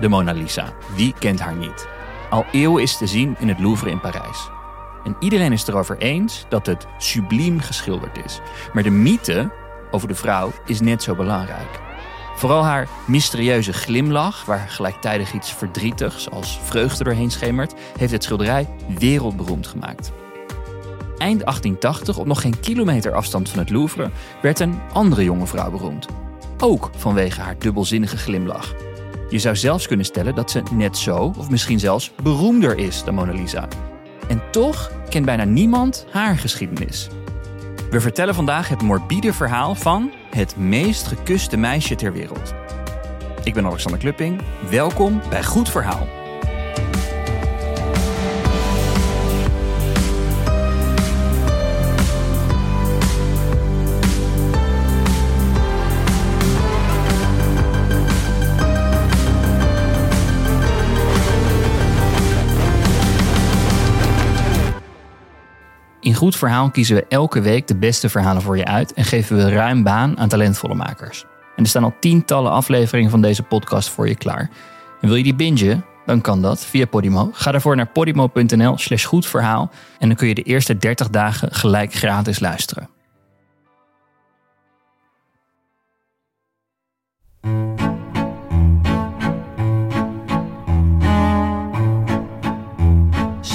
De Mona Lisa. Wie kent haar niet? Al eeuwen is te zien in het Louvre in Parijs. En iedereen is erover eens dat het subliem geschilderd is. Maar de mythe over de vrouw is net zo belangrijk. Vooral haar mysterieuze glimlach, waar gelijktijdig iets verdrietigs als vreugde doorheen schemert, heeft het schilderij wereldberoemd gemaakt. Eind 1880, op nog geen kilometer afstand van het Louvre, werd een andere jonge vrouw beroemd. Ook vanwege haar dubbelzinnige glimlach. Je zou zelfs kunnen stellen dat ze net zo, of misschien zelfs beroemder is dan Mona Lisa. En toch kent bijna niemand haar geschiedenis. We vertellen vandaag het morbide verhaal van het meest gekuste meisje ter wereld. Ik ben Alexander Klupping. Welkom bij Goed Verhaal. In Goed Verhaal kiezen we elke week de beste verhalen voor je uit en geven we ruim baan aan talentvolle makers. En er staan al tientallen afleveringen van deze podcast voor je klaar. En wil je die bingen? Dan kan dat via Podimo. Ga daarvoor naar podimo.nl slash goedverhaal en dan kun je de eerste 30 dagen gelijk gratis luisteren.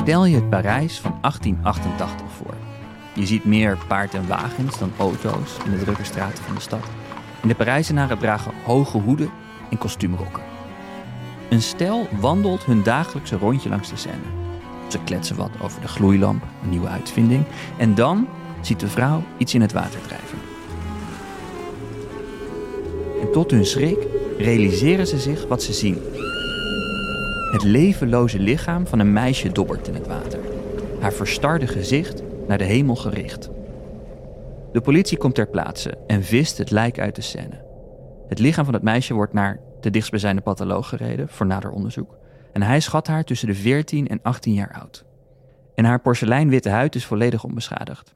Stel je het Parijs van 1888 voor. Je ziet meer paard en wagens dan auto's in de drukke straten van de stad. En de Parijzenaren dragen hoge hoeden en kostuumrokken. Een stel wandelt hun dagelijkse rondje langs de Seine. Ze kletsen wat over de gloeilamp, een nieuwe uitvinding. En dan ziet de vrouw iets in het water drijven. En tot hun schrik realiseren ze zich wat ze zien. Het levenloze lichaam van een meisje dobbert in het water. Haar verstarde gezicht naar de hemel gericht. De politie komt ter plaatse en vist het lijk uit de scène. Het lichaam van het meisje wordt naar de dichtstbijzijnde patholoog gereden voor nader onderzoek. En hij schat haar tussen de 14 en 18 jaar oud. En haar porseleinwitte huid is volledig onbeschadigd.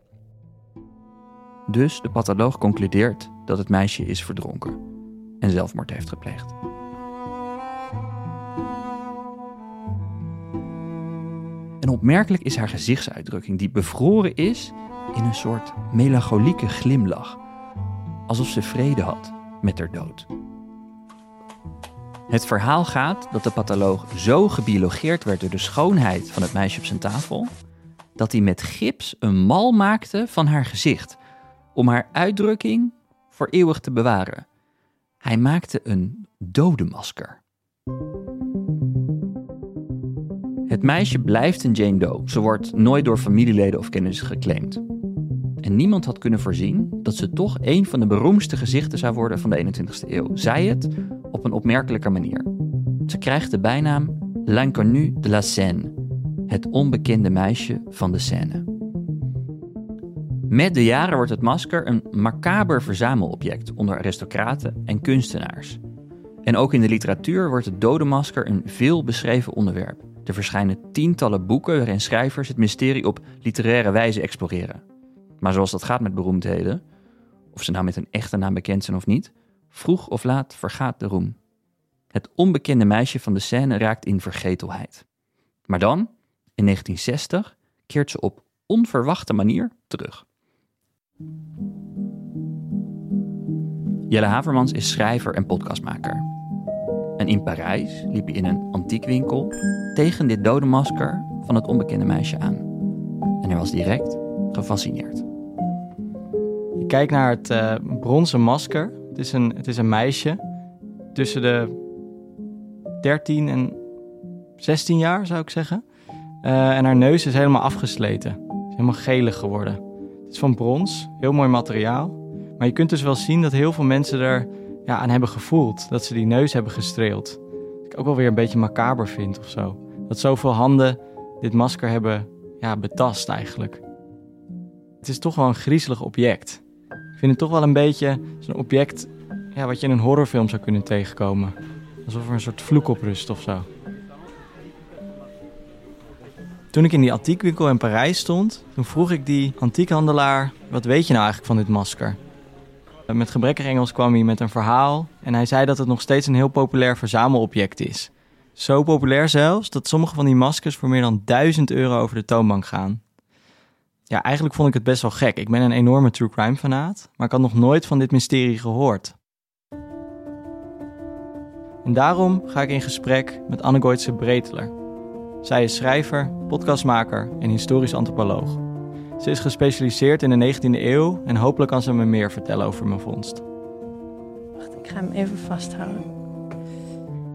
Dus de patholoog concludeert dat het meisje is verdronken en zelfmoord heeft gepleegd. En opmerkelijk is haar gezichtsuitdrukking, die bevroren is in een soort melancholieke glimlach. Alsof ze vrede had met haar dood. Het verhaal gaat dat de patholoog zo gebiologeerd werd door de schoonheid van het meisje op zijn tafel, dat hij met gips een mal maakte van haar gezicht, om haar uitdrukking voor eeuwig te bewaren. Hij maakte een dodenmasker. Meisje blijft een Jane Doe. Ze wordt nooit door familieleden of kennissen geclaimd. En niemand had kunnen voorzien dat ze toch een van de beroemdste gezichten zou worden van de 21ste eeuw. Zij het op een opmerkelijke manier. Ze krijgt de bijnaam L'Inconnue de la Seine, het onbekende meisje van de Seine. Met de jaren wordt het masker een macaber verzamelobject onder aristocraten en kunstenaars. En ook in de literatuur wordt het dodenmasker een veel beschreven onderwerp. Er verschijnen tientallen boeken waarin schrijvers het mysterie op literaire wijze exploreren. Maar zoals dat gaat met beroemdheden, of ze nou met een echte naam bekend zijn of niet, vroeg of laat vergaat de roem. Het onbekende meisje van de scène raakt in vergetelheid. Maar dan, in 1960, keert ze op onverwachte manier terug. Jelle Havermans is schrijver en podcastmaker. En in Parijs liep hij in een antiekwinkel tegen dit dode masker van het onbekende meisje aan. En hij was direct gefascineerd. Je kijkt naar het uh, bronzen masker. Het is, een, het is een meisje tussen de 13 en 16 jaar, zou ik zeggen. Uh, en haar neus is helemaal afgesleten. is helemaal gelig geworden. Het is van brons, heel mooi materiaal. Maar je kunt dus wel zien dat heel veel mensen er ja, aan hebben gevoeld. Dat ze die neus hebben gestreeld. Wat ik ook wel weer een beetje macaber vind of zo. Dat zoveel handen dit masker hebben ja, betast eigenlijk. Het is toch wel een griezelig object. Ik vind het toch wel een beetje zo'n object ja, wat je in een horrorfilm zou kunnen tegenkomen. Alsof er een soort vloek op rust of zo. Toen ik in die antiekwinkel in Parijs stond, toen vroeg ik die antiekhandelaar: wat weet je nou eigenlijk van dit masker? Met gebrekkig Engels kwam hij met een verhaal en hij zei dat het nog steeds een heel populair verzamelobject is. Zo populair zelfs dat sommige van die maskers voor meer dan 1000 euro over de toonbank gaan. Ja, eigenlijk vond ik het best wel gek. Ik ben een enorme true crime fanaat, maar ik had nog nooit van dit mysterie gehoord. En daarom ga ik in gesprek met Anne Goitse Breteler. Zij is schrijver, podcastmaker en historisch antropoloog. Ze is gespecialiseerd in de 19e eeuw en hopelijk kan ze me meer vertellen over mijn vondst. Wacht, ik ga hem even vasthouden.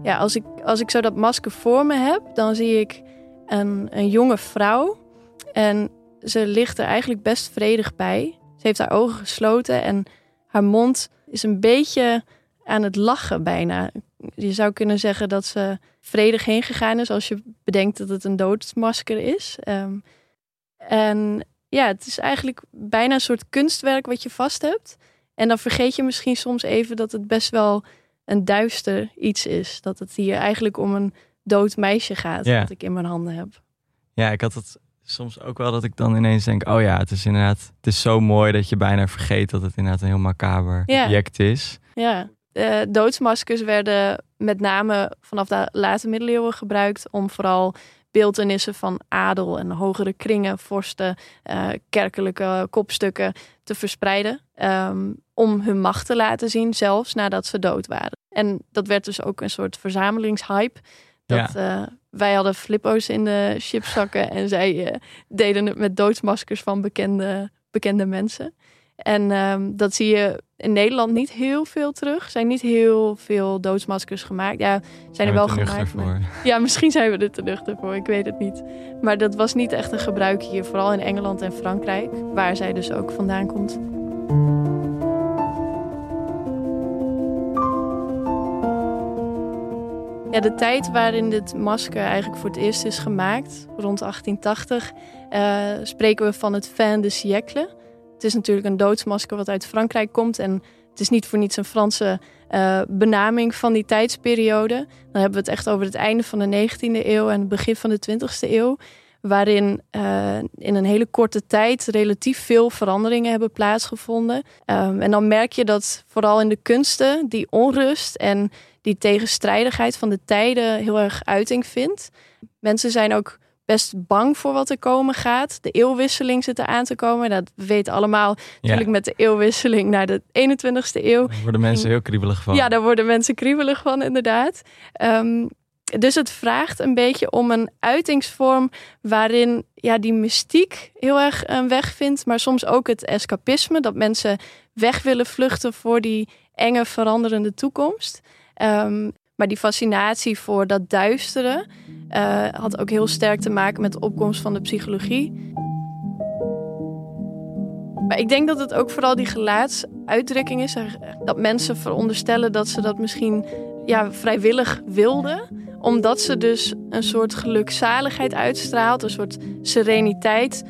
Ja, als ik, als ik zo dat masker voor me heb, dan zie ik een, een jonge vrouw. En ze ligt er eigenlijk best vredig bij. Ze heeft haar ogen gesloten en haar mond is een beetje aan het lachen bijna. Je zou kunnen zeggen dat ze vredig heen gegaan is als je bedenkt dat het een doodsmasker is. Um, en ja, het is eigenlijk bijna een soort kunstwerk wat je vast hebt. En dan vergeet je misschien soms even dat het best wel een duister iets is. Dat het hier eigenlijk om een dood meisje gaat, ja. dat ik in mijn handen heb. Ja, ik had het soms ook wel dat ik dan ineens denk: oh ja, het is inderdaad, het is zo mooi dat je bijna vergeet dat het inderdaad een heel macaber object is. Ja, uh, doodsmaskers werden met name vanaf de late middeleeuwen gebruikt om vooral beeldenissen van adel en hogere kringen, vorsten, uh, kerkelijke kopstukken te verspreiden. Um, om hun macht te laten zien, zelfs nadat ze dood waren. En dat werd dus ook een soort verzamelingshype. Dat, ja. uh, wij hadden flippo's in de chipzakken en zij uh, deden het met doodsmaskers van bekende, bekende mensen. En um, dat zie je in Nederland niet heel veel terug. Er zijn niet heel veel doodsmaskers gemaakt. Ja, zijn er wel gemaakt. Maar... Ja, misschien zijn we er te nuchter voor. Ik weet het niet. Maar dat was niet echt een gebruik hier. Vooral in Engeland en Frankrijk. Waar zij dus ook vandaan komt. Ja, de tijd waarin dit masker eigenlijk voor het eerst is gemaakt, rond 1880, uh, spreken we van het fin de siècle. Het is natuurlijk een doodsmasker wat uit Frankrijk komt. En het is niet voor niets een Franse uh, benaming van die tijdsperiode. Dan hebben we het echt over het einde van de 19e eeuw en het begin van de 20e eeuw. Waarin uh, in een hele korte tijd relatief veel veranderingen hebben plaatsgevonden. Um, en dan merk je dat vooral in de kunsten die onrust en die tegenstrijdigheid van de tijden heel erg uiting vindt. Mensen zijn ook best bang voor wat er komen gaat. De eeuwwisseling zit er aan te komen. Dat we weten allemaal natuurlijk met de eeuwwisseling naar de 21ste eeuw. Daar worden mensen heel kriebelig van. Ja, daar worden mensen kriebelig van inderdaad. Um, dus het vraagt een beetje om een uitingsvorm waarin ja, die mystiek heel erg een weg vindt, maar soms ook het escapisme, dat mensen weg willen vluchten voor die enge veranderende toekomst. Um, maar die fascinatie voor dat duistere uh, had ook heel sterk te maken met de opkomst van de psychologie. Maar ik denk dat het ook vooral die gelaatsuitdrukking is. Dat mensen veronderstellen dat ze dat misschien ja, vrijwillig wilden. Omdat ze dus een soort gelukzaligheid uitstraalt. Een soort sereniteit.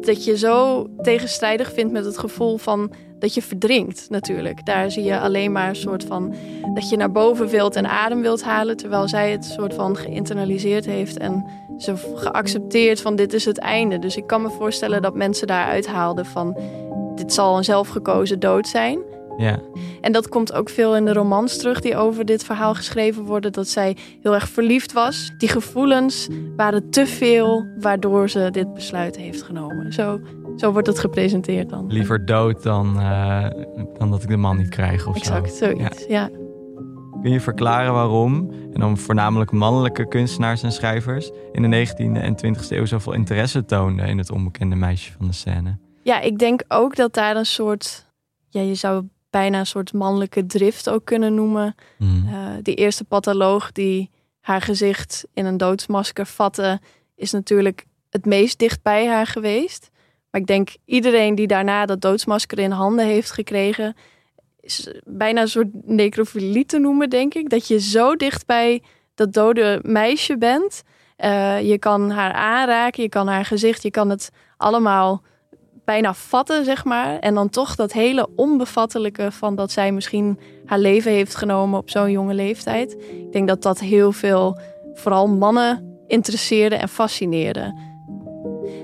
Dat je zo tegenstrijdig vindt met het gevoel van dat je verdrinkt natuurlijk. Daar zie je alleen maar een soort van dat je naar boven wilt en adem wilt halen, terwijl zij het soort van geïnternaliseerd heeft en ze geaccepteerd van dit is het einde. Dus ik kan me voorstellen dat mensen daar uithaalden van dit zal een zelfgekozen dood zijn. Ja. En dat komt ook veel in de romans terug die over dit verhaal geschreven worden. Dat zij heel erg verliefd was. Die gevoelens waren te veel, waardoor ze dit besluit heeft genomen. Zo zo wordt het gepresenteerd dan. Liever dood dan, uh, dan dat ik de man niet krijg of exact, zo. zoiets, ja. Kun je verklaren waarom, en dan voornamelijk mannelijke kunstenaars en schrijvers, in de 19e en 20e eeuw zoveel interesse toonden in het onbekende meisje van de scène? Ja, ik denk ook dat daar een soort, ja, je zou bijna een soort mannelijke drift ook kunnen noemen. Mm. Uh, die eerste patholoog die haar gezicht in een doodsmasker vatte, is natuurlijk het meest dicht bij haar geweest. Maar ik denk iedereen die daarna dat doodsmasker in handen heeft gekregen, is bijna een soort necrofilie te noemen, denk ik. Dat je zo dicht bij dat dode meisje bent. Uh, je kan haar aanraken, je kan haar gezicht, je kan het allemaal bijna vatten, zeg maar. En dan toch dat hele onbevattelijke van dat zij misschien haar leven heeft genomen op zo'n jonge leeftijd. Ik denk dat dat heel veel, vooral mannen, interesseerde en fascineerde.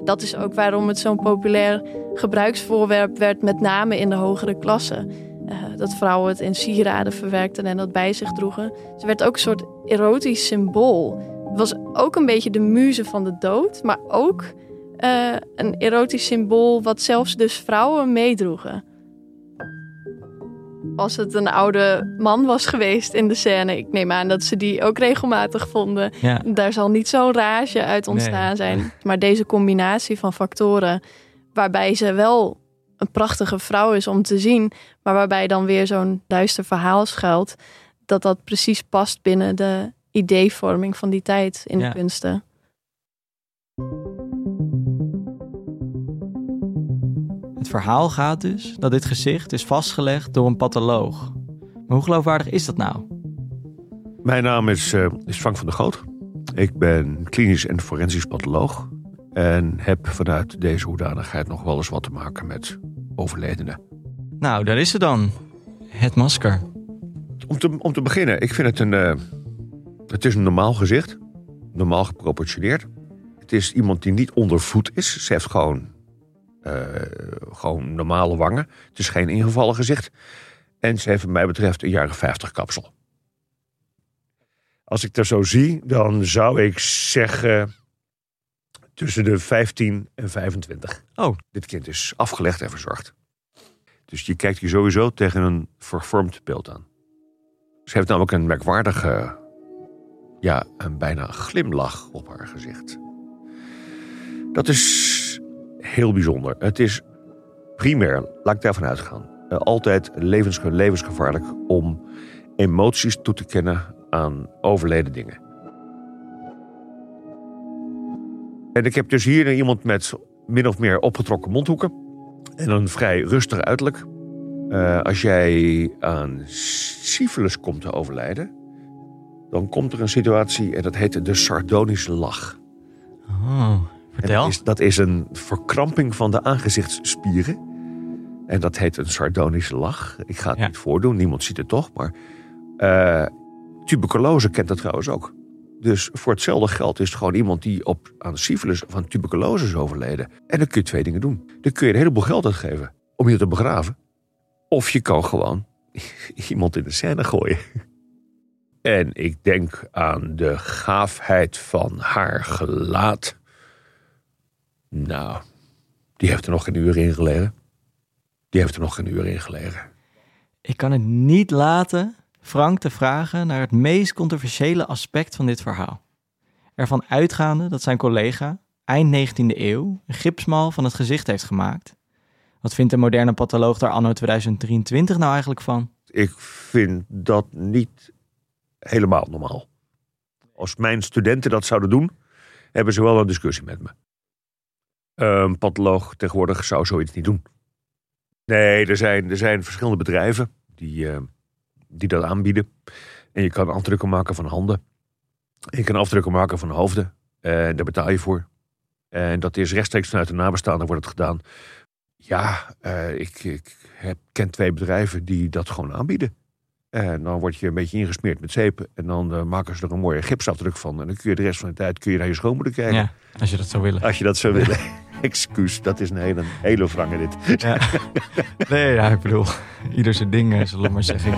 Dat is ook waarom het zo'n populair gebruiksvoorwerp werd, met name in de hogere klassen. eh, dat vrouwen het in sieraden verwerkten en dat bij zich droegen. Ze werd ook een soort erotisch symbool. Het was ook een beetje de muze van de dood, maar ook eh, een erotisch symbool wat zelfs dus vrouwen meedroegen. Als het een oude man was geweest in de scène, ik neem aan dat ze die ook regelmatig vonden. Ja. Daar zal niet zo'n rage uit ontstaan Nee. zijn. Maar deze combinatie van factoren, waarbij ze wel een prachtige vrouw is om te zien, maar waarbij dan weer zo'n duister verhaal schuilt, dat dat precies past binnen de ideevorming van die tijd in Ja. de kunsten. Het verhaal gaat dus dat dit gezicht is vastgelegd door een patholoog. Maar hoe geloofwaardig is dat nou? Mijn naam is, eh, is Frank van der Goot. Ik ben klinisch en forensisch patholoog. En heb vanuit deze hoedanigheid nog wel eens wat te maken met overledenen. Nou, daar is ze dan. Het masker. Om te, om te beginnen, ik vind het een. eh, het is een normaal gezicht. Normaal geproportioneerd. Het is iemand die niet ondervoed is. Ze heeft gewoon. Eh, gewoon normale wangen. Het is geen ingevallen gezicht. En ze heeft, wat mij betreft, een jaren 50 kapsel. Als ik er zo zie, dan zou ik zeggen. tussen de 15 en 25. Oh. Dit kind is afgelegd en verzorgd. Dus je kijkt hier sowieso tegen een vervormd beeld aan. Ze heeft namelijk een merkwaardige, ja, een bijna glimlach op haar gezicht. Dat is heel bijzonder. Het is primair, laat ik daarvan uitgaan, eh, altijd levens, levensgevaarlijk om emoties toe te kennen aan overleden dingen. En ik heb dus hier iemand met min of meer opgetrokken mondhoeken en een vrij rustig uiterlijk. Eh, als jij aan syfilis komt te overlijden, dan komt er een situatie en dat heet de sardonische lach. Oh, vertel. Dat is, dat is een verkramping van de aangezichtsspieren. En dat heet een sardonische lach. Ik ga het Ja. niet voordoen, niemand ziet het toch. Maar eh, tuberculose kent dat trouwens ook. Dus voor hetzelfde geld is het gewoon iemand die op, aan syfilis of aan tuberculose is overleden. En dan kun je twee dingen doen. Dan kun je een heleboel geld uitgeven om je te begraven. Of je kan gewoon iemand in de scène gooien. En ik denk aan de gaafheid van haar gelaat. Nou, die heeft er nog een uur in gelegen. Die heeft er nog een uur in gelegen. Ik kan het niet laten Frank te vragen naar het meest controversiële aspect van dit verhaal. Ervan uitgaande dat zijn collega eind 19e eeuw een gipsmal van het gezicht heeft gemaakt. Wat vindt de moderne patholoog daar anno 2023 nou eigenlijk van? Ik vind dat niet helemaal normaal. Als mijn studenten dat zouden doen, hebben ze wel een discussie met me. Een patholoog tegenwoordig zou zoiets niet doen. Nee, er zijn, er zijn verschillende bedrijven die, eh, die dat aanbieden. En je kan afdrukken maken van handen. Je kan afdrukken maken van hoofden. En daar betaal je voor. En dat is rechtstreeks vanuit de nabestaanden wordt het gedaan. Ja, eh, ik, ik heb, ken twee bedrijven die dat gewoon aanbieden. En dan word je een beetje ingesmeerd met zeep. En dan eh, maken ze er een mooie gipsafdruk van. En dan kun je de rest van de tijd kun je naar je schoonmoeder kijken. Ja, als je dat zou willen. Als je dat zou willen. Excuus, dat is een hele, hele wrange dit. Ja. Nee, ja, ik bedoel, ieder zijn ding, eh, zullen we maar zeggen.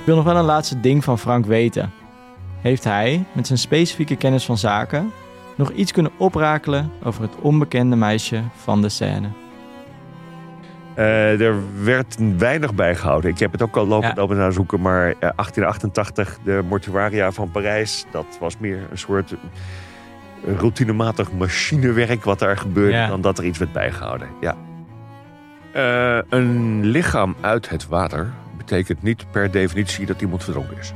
Ik wil nog wel een laatste ding van Frank weten. Heeft hij, met zijn specifieke kennis van zaken, nog iets kunnen oprakelen over het onbekende meisje van de scène? Eh, er werd weinig bijgehouden. Ik heb het ook al lopen, Ja. naar zoeken. Maar eh, 1888, de mortuaria van Parijs. Dat was meer een soort eh, routinematig machinewerk wat daar gebeurde. Ja. Dan dat er iets werd bijgehouden. Ja. Eh, een lichaam uit het water betekent niet per definitie dat iemand verdronken is.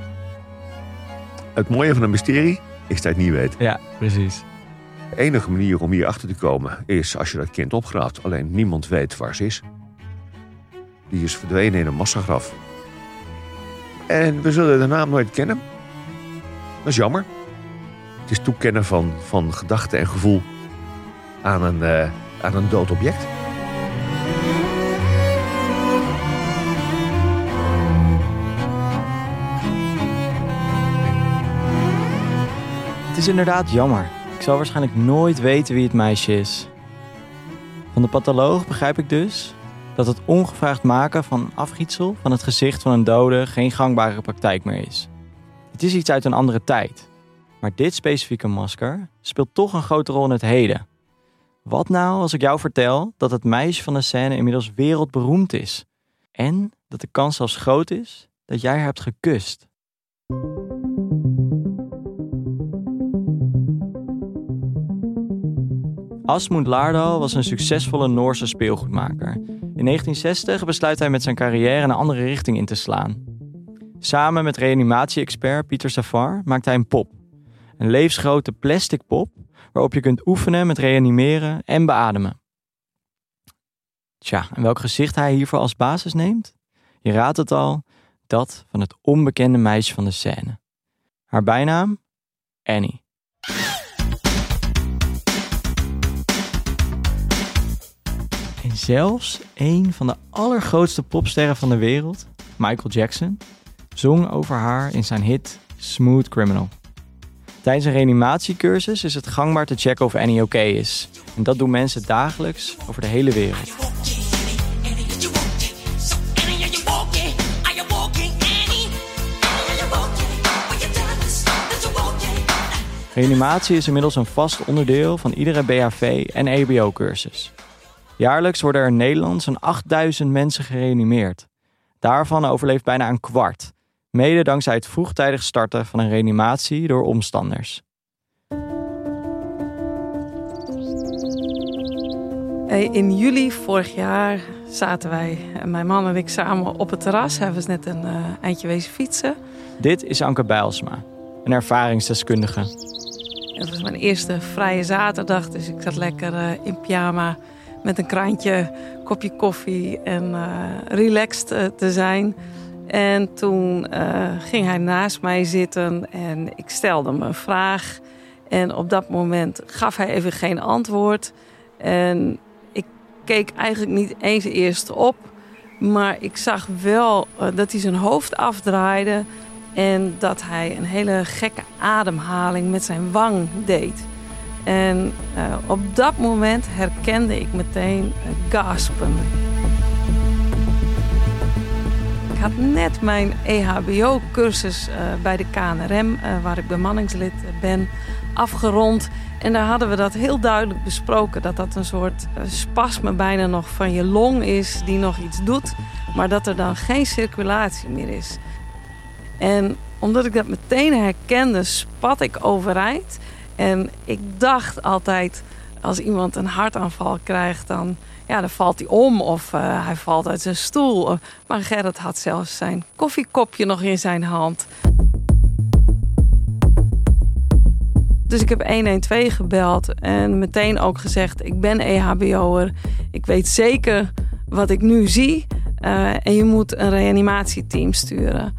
Het mooie van een mysterie is dat je het niet weet. Ja, precies. De enige manier om hier achter te komen is als je dat kind opgraaft. Alleen niemand weet waar ze is. Die is verdwenen in een massagraf. En we zullen de naam nooit kennen. Dat is jammer. Het is toekennen van, van gedachte en gevoel aan een, eh, aan een dood object. Het is inderdaad jammer. Ik zal waarschijnlijk nooit weten wie het meisje is. Van de patholoog begrijp ik dus dat het ongevraagd maken van afgietsel van het gezicht van een dode geen gangbare praktijk meer is. Het is iets uit een andere tijd. Maar dit specifieke masker speelt toch een grote rol in het heden. Wat nou als ik jou vertel dat het meisje van de scène inmiddels wereldberoemd is? En dat de kans zelfs groot is dat jij haar hebt gekust? Asmund Lardal was een succesvolle Noorse speelgoedmaker. In 1960 besluit hij met zijn carrière een andere richting in te slaan. Samen met reanimatie-expert Pieter Safar maakt hij een pop. Een levensgrote plastic pop waarop je kunt oefenen met reanimeren en beademen. Tja, en welk gezicht hij hiervoor als basis neemt? Je raadt het al, dat van het onbekende meisje van de scène. Haar bijnaam? Annie. Zelfs een van de allergrootste popsterren van de wereld, Michael Jackson, zong over haar in zijn hit Smooth Criminal. Tijdens een reanimatiecursus is het gangbaar te checken of Annie oké is. En dat doen mensen dagelijks over de hele wereld. Reanimatie is inmiddels een vast onderdeel van iedere BHV en EBO-cursus. Jaarlijks worden er in Nederland zo'n 8000 mensen gereanimeerd. Daarvan overleeft bijna een kwart. Mede dankzij het vroegtijdig starten van een reanimatie door omstanders. In juli vorig jaar zaten wij, mijn man en ik, samen op het terras. Hebben we net een uh, eindje wezen fietsen. Dit is Anke Bijlsma, een ervaringsdeskundige. Het was mijn eerste vrije zaterdag, dus ik zat lekker uh, in pyjama met een krantje, kopje koffie en uh, relaxed te zijn. En toen uh, ging hij naast mij zitten en ik stelde hem een vraag. En op dat moment gaf hij even geen antwoord. En ik keek eigenlijk niet eens eerst op. Maar ik zag wel dat hij zijn hoofd afdraaide. En dat hij een hele gekke ademhaling met zijn wang deed. En uh, op dat moment herkende ik meteen gaspen had net mijn EHBO-cursus uh, bij de KNRM, waar ik bemanningslid ben, afgerond. En daar hadden we dat heel duidelijk besproken. Dat dat een soort spasme bijna nog van je long is die nog iets doet. Maar dat er dan geen circulatie meer is. En omdat ik dat meteen herkende, spat ik overeind. En ik dacht altijd, als iemand een hartaanval krijgt, dan ja, dan valt hij om of uh, hij valt uit zijn stoel. Maar Gerrit had zelfs zijn koffiekopje nog in zijn hand. Dus ik heb 112 gebeld en meteen ook gezegd: Ik ben EHBO'er. Ik weet zeker wat ik nu zie. Uh, en je moet een reanimatieteam sturen.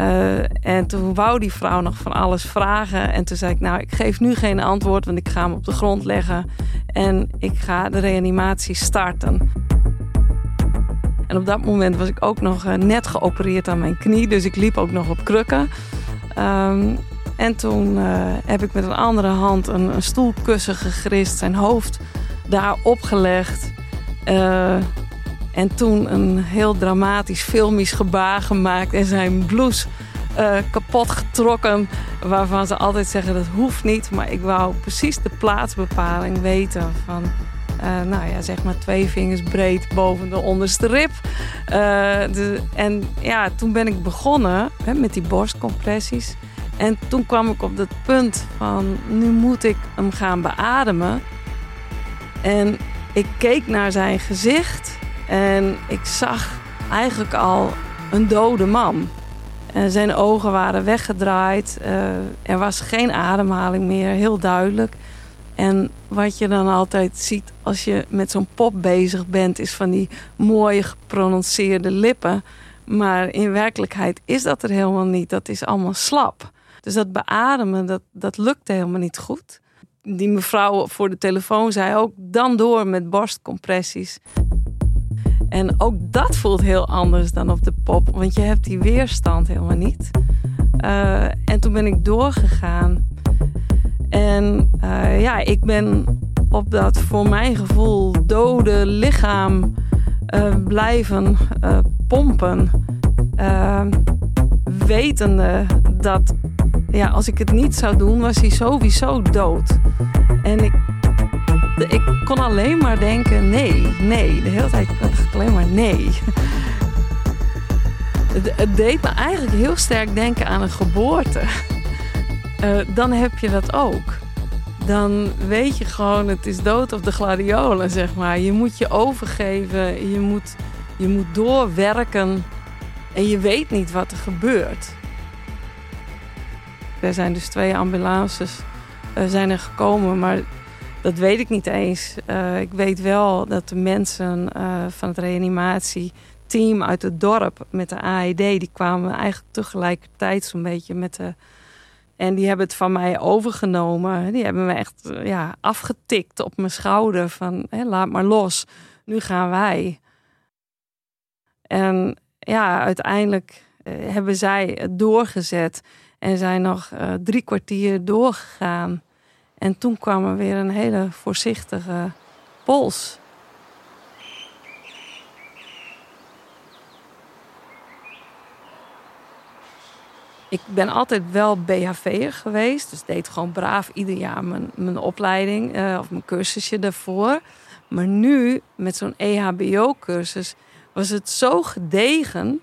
Uh, en toen wou die vrouw nog van alles vragen. En toen zei ik, nou, ik geef nu geen antwoord, want ik ga hem op de grond leggen. En ik ga de reanimatie starten. En op dat moment was ik ook nog uh, net geopereerd aan mijn knie. Dus ik liep ook nog op krukken. Um, en toen uh, heb ik met een andere hand een, een stoelkussen gegrist. Zijn hoofd daar opgelegd. En toen een heel dramatisch filmisch gebaar gemaakt en zijn blouse uh, kapot getrokken. Waarvan ze altijd zeggen dat hoeft niet. Maar ik wou precies de plaatsbepaling weten van. Uh, nou ja, zeg maar twee vingers breed boven de onderste rib. Uh, de, en ja, toen ben ik begonnen hè, met die borstcompressies. En toen kwam ik op dat punt van nu moet ik hem gaan beademen. En ik keek naar zijn gezicht en ik zag eigenlijk al een dode man. En zijn ogen waren weggedraaid. Uh, er was geen ademhaling meer, heel duidelijk. En wat je dan altijd ziet als je met zo'n pop bezig bent, is van die mooie geprononceerde lippen. Maar in werkelijkheid is dat er helemaal niet. Dat is allemaal slap. Dus dat beademen, dat, dat lukte helemaal niet goed. Die mevrouw voor de telefoon zei ook dan door met borstcompressies. En ook dat voelt heel anders dan op de pop, want je hebt die weerstand helemaal niet. Uh, en toen ben ik doorgegaan. En uh, ja, ik ben op dat voor mijn gevoel dode lichaam uh, blijven pompen. Wetende dat ja, als ik het niet zou doen, was hij sowieso dood. En ik, ik kon alleen maar denken: nee, nee. De hele tijd dacht alleen maar nee. Het, deed me eigenlijk heel sterk denken aan een geboorte. dan heb je dat ook dan weet je gewoon, het is dood op de gladiolen, zeg maar. Je moet je overgeven, je moet, je moet doorwerken en je weet niet wat er gebeurt. Er zijn dus twee ambulances uh, zijn er gekomen, maar dat weet ik niet eens. Uh, ik weet wel dat de mensen uh, van het reanimatieteam uit het dorp met de AED... die kwamen eigenlijk tegelijkertijd zo'n beetje met de en die hebben het van mij overgenomen. Die hebben me echt eh, ja, afgetikt op mijn schouder. Van laat maar los, nu gaan wij. En ja, uiteindelijk eh, hebben zij het doorgezet. En zijn nog drie kwartier doorgegaan. En toen kwam er weer een hele voorzichtige pols. Ik ben altijd wel BHV'er geweest. Dus deed gewoon braaf ieder jaar mijn, mijn opleiding uh, of mijn cursusje daarvoor. Maar nu, met zo'n EHBO-cursus, was het zo gedegen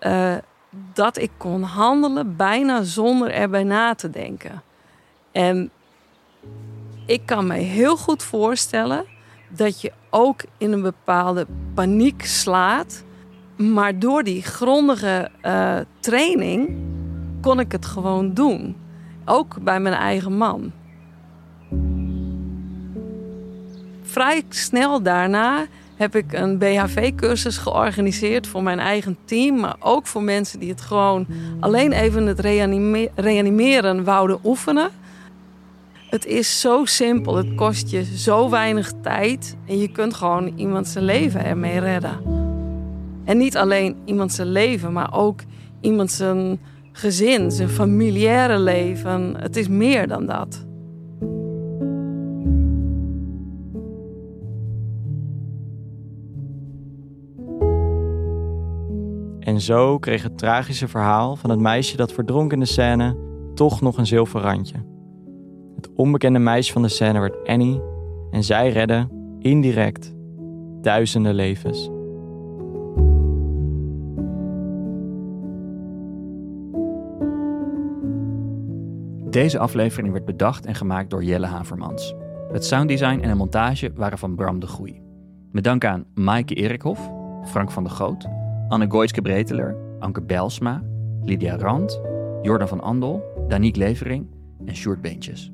uh, dat ik kon handelen bijna zonder erbij na te denken. En ik kan me heel goed voorstellen dat je ook in een bepaalde paniek slaat. Maar door die grondige uh, training kon ik het gewoon doen. Ook bij mijn eigen man. Vrij snel daarna heb ik een BHV-cursus georganiseerd voor mijn eigen team, maar ook voor mensen die het gewoon alleen even het reanimeren wouden oefenen. Het is zo simpel, het kost je zo weinig tijd en je kunt gewoon iemand zijn leven ermee redden. En niet alleen iemand zijn leven, maar ook iemand zijn gezin, zijn familiaire leven. Het is meer dan dat. En zo kreeg het tragische verhaal van het meisje dat verdronk in de scène toch nog een zilver randje. Het onbekende meisje van de scène werd Annie en zij redde, indirect, duizenden levens. Deze aflevering werd bedacht en gemaakt door Jelle Havermans. Het sounddesign en de montage waren van Bram de Groei. Met dank aan Maaike Erikhoff, Frank van der Goot, Anne Goitske Breteler, Anke Belsma, Lydia Rand, Jordan van Andel, Daniek Levering en Sjoerd Beentjes.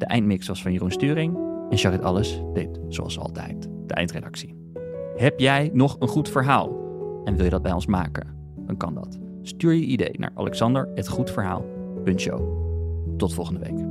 De eindmix was van Jeroen Sturing en Charlotte Alles deed zoals altijd de eindredactie. Heb jij nog een goed verhaal en wil je dat bij ons maken? Dan kan dat. Stuur je idee naar alexander.goedverhaal.show. Tot volgende week.